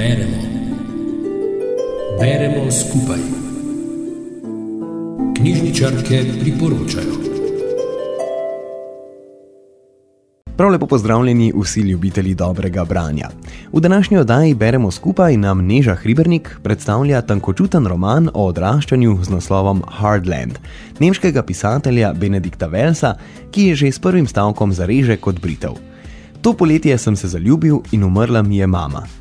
Beremo. Beremo skupaj. Knjižničarke priporočajo. Prav lepo pozdravljeni vsi ljubitelji dobrega branja. V današnji oddaji beremo skupaj nam Neža Hribernik predstavlja tankočuten roman o odraščanju z naslovom Hardland, nemškega pisatelja Benedikta Velsa, ki je že s prvim stavkom zareže kot Britov. To poletje sem se zaljubil in umrla mi je mama.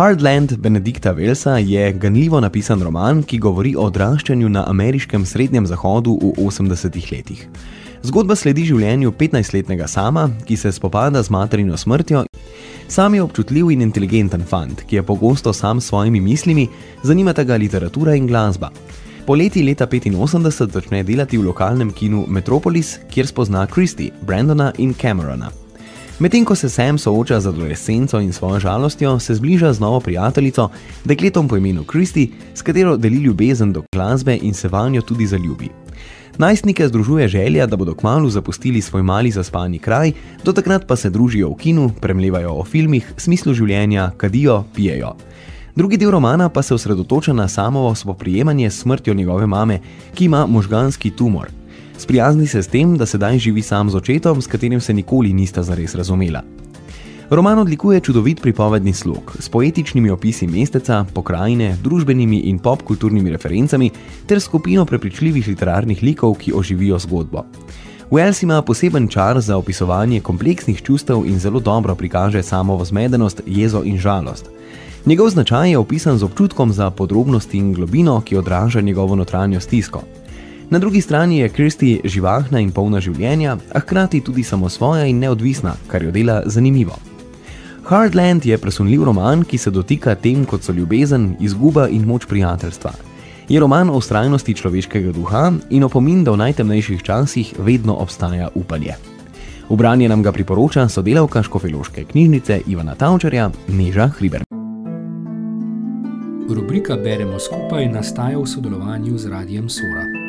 Hardland Benedikta Velsa je ganljivo napisan roman, ki govori o odraščanju na ameriškem srednjem zahodu v 80-ih letih. Zgodba sledi življenju 15-letnega sama, ki se spopada z materino smrtjo. Sam je občutljiv in inteligenten fant, ki je pogosto sam s svojimi mislimi, zanimata ga literatura in glasba. Poleti leta 85 začne delati v lokalnem kinu Metropolis, kjer spozna Kristi, Brandona in Camerona. Medtem ko se Sam sooča z adolescenco in svojo žalostjo, se zbliža z novo prijateljico, dekletom po imenu Kristi, s katero deli ljubezen do glasbe in se vanjo tudi zaljubi. Najstnike združuje želja, da bodo kmalo zapustili svoj mali zaspani kraj, do takrat pa se družijo v kinu, premlevajo o filmih, smislu življenja, kadijo, pijejo. Drugi del romana pa se osredotoča na samo spoprijemanje s smrtjo njegove mame, ki ima možganski tumor. Sprijazni se s tem, da sedaj živi sam z očetom, s katerim se nikoli nista zares razumela. Roman odlikuje čudovit pripovedni slog s poetičnimi opisi mesteca, pokrajine, družbenimi in popkulturnimi referencami ter skupino prepričljivih literarnih likov, ki oživijo zgodbo. Wells ima poseben čar za opisovanje kompleksnih čustev in zelo dobro prikaže samo vzmedenost, jezo in žalost. Njegov značaj je opisan z občutkom za podrobnosti in globino, ki odraža njegovo notranjo stisko. Na drugi strani je Kristi živahna in polna življenja, a hkrati tudi samosvoja in neodvisna, kar jo dela zanimivo. Hardland je presunljiv roman, ki se dotika tem, kot so ljubezen, izguba in moč prijateljstva. Je roman o ustrajnosti človeškega duha in opomin, da v najtemnejših časih vedno obstaja upanje. V branje nam ga priporoča sodelavka Škofeloške knjižnice Ivana Tavčarja, Neža Hriber. Rubrika Beremo skupaj nastaja v sodelovanju z Radijem Sora.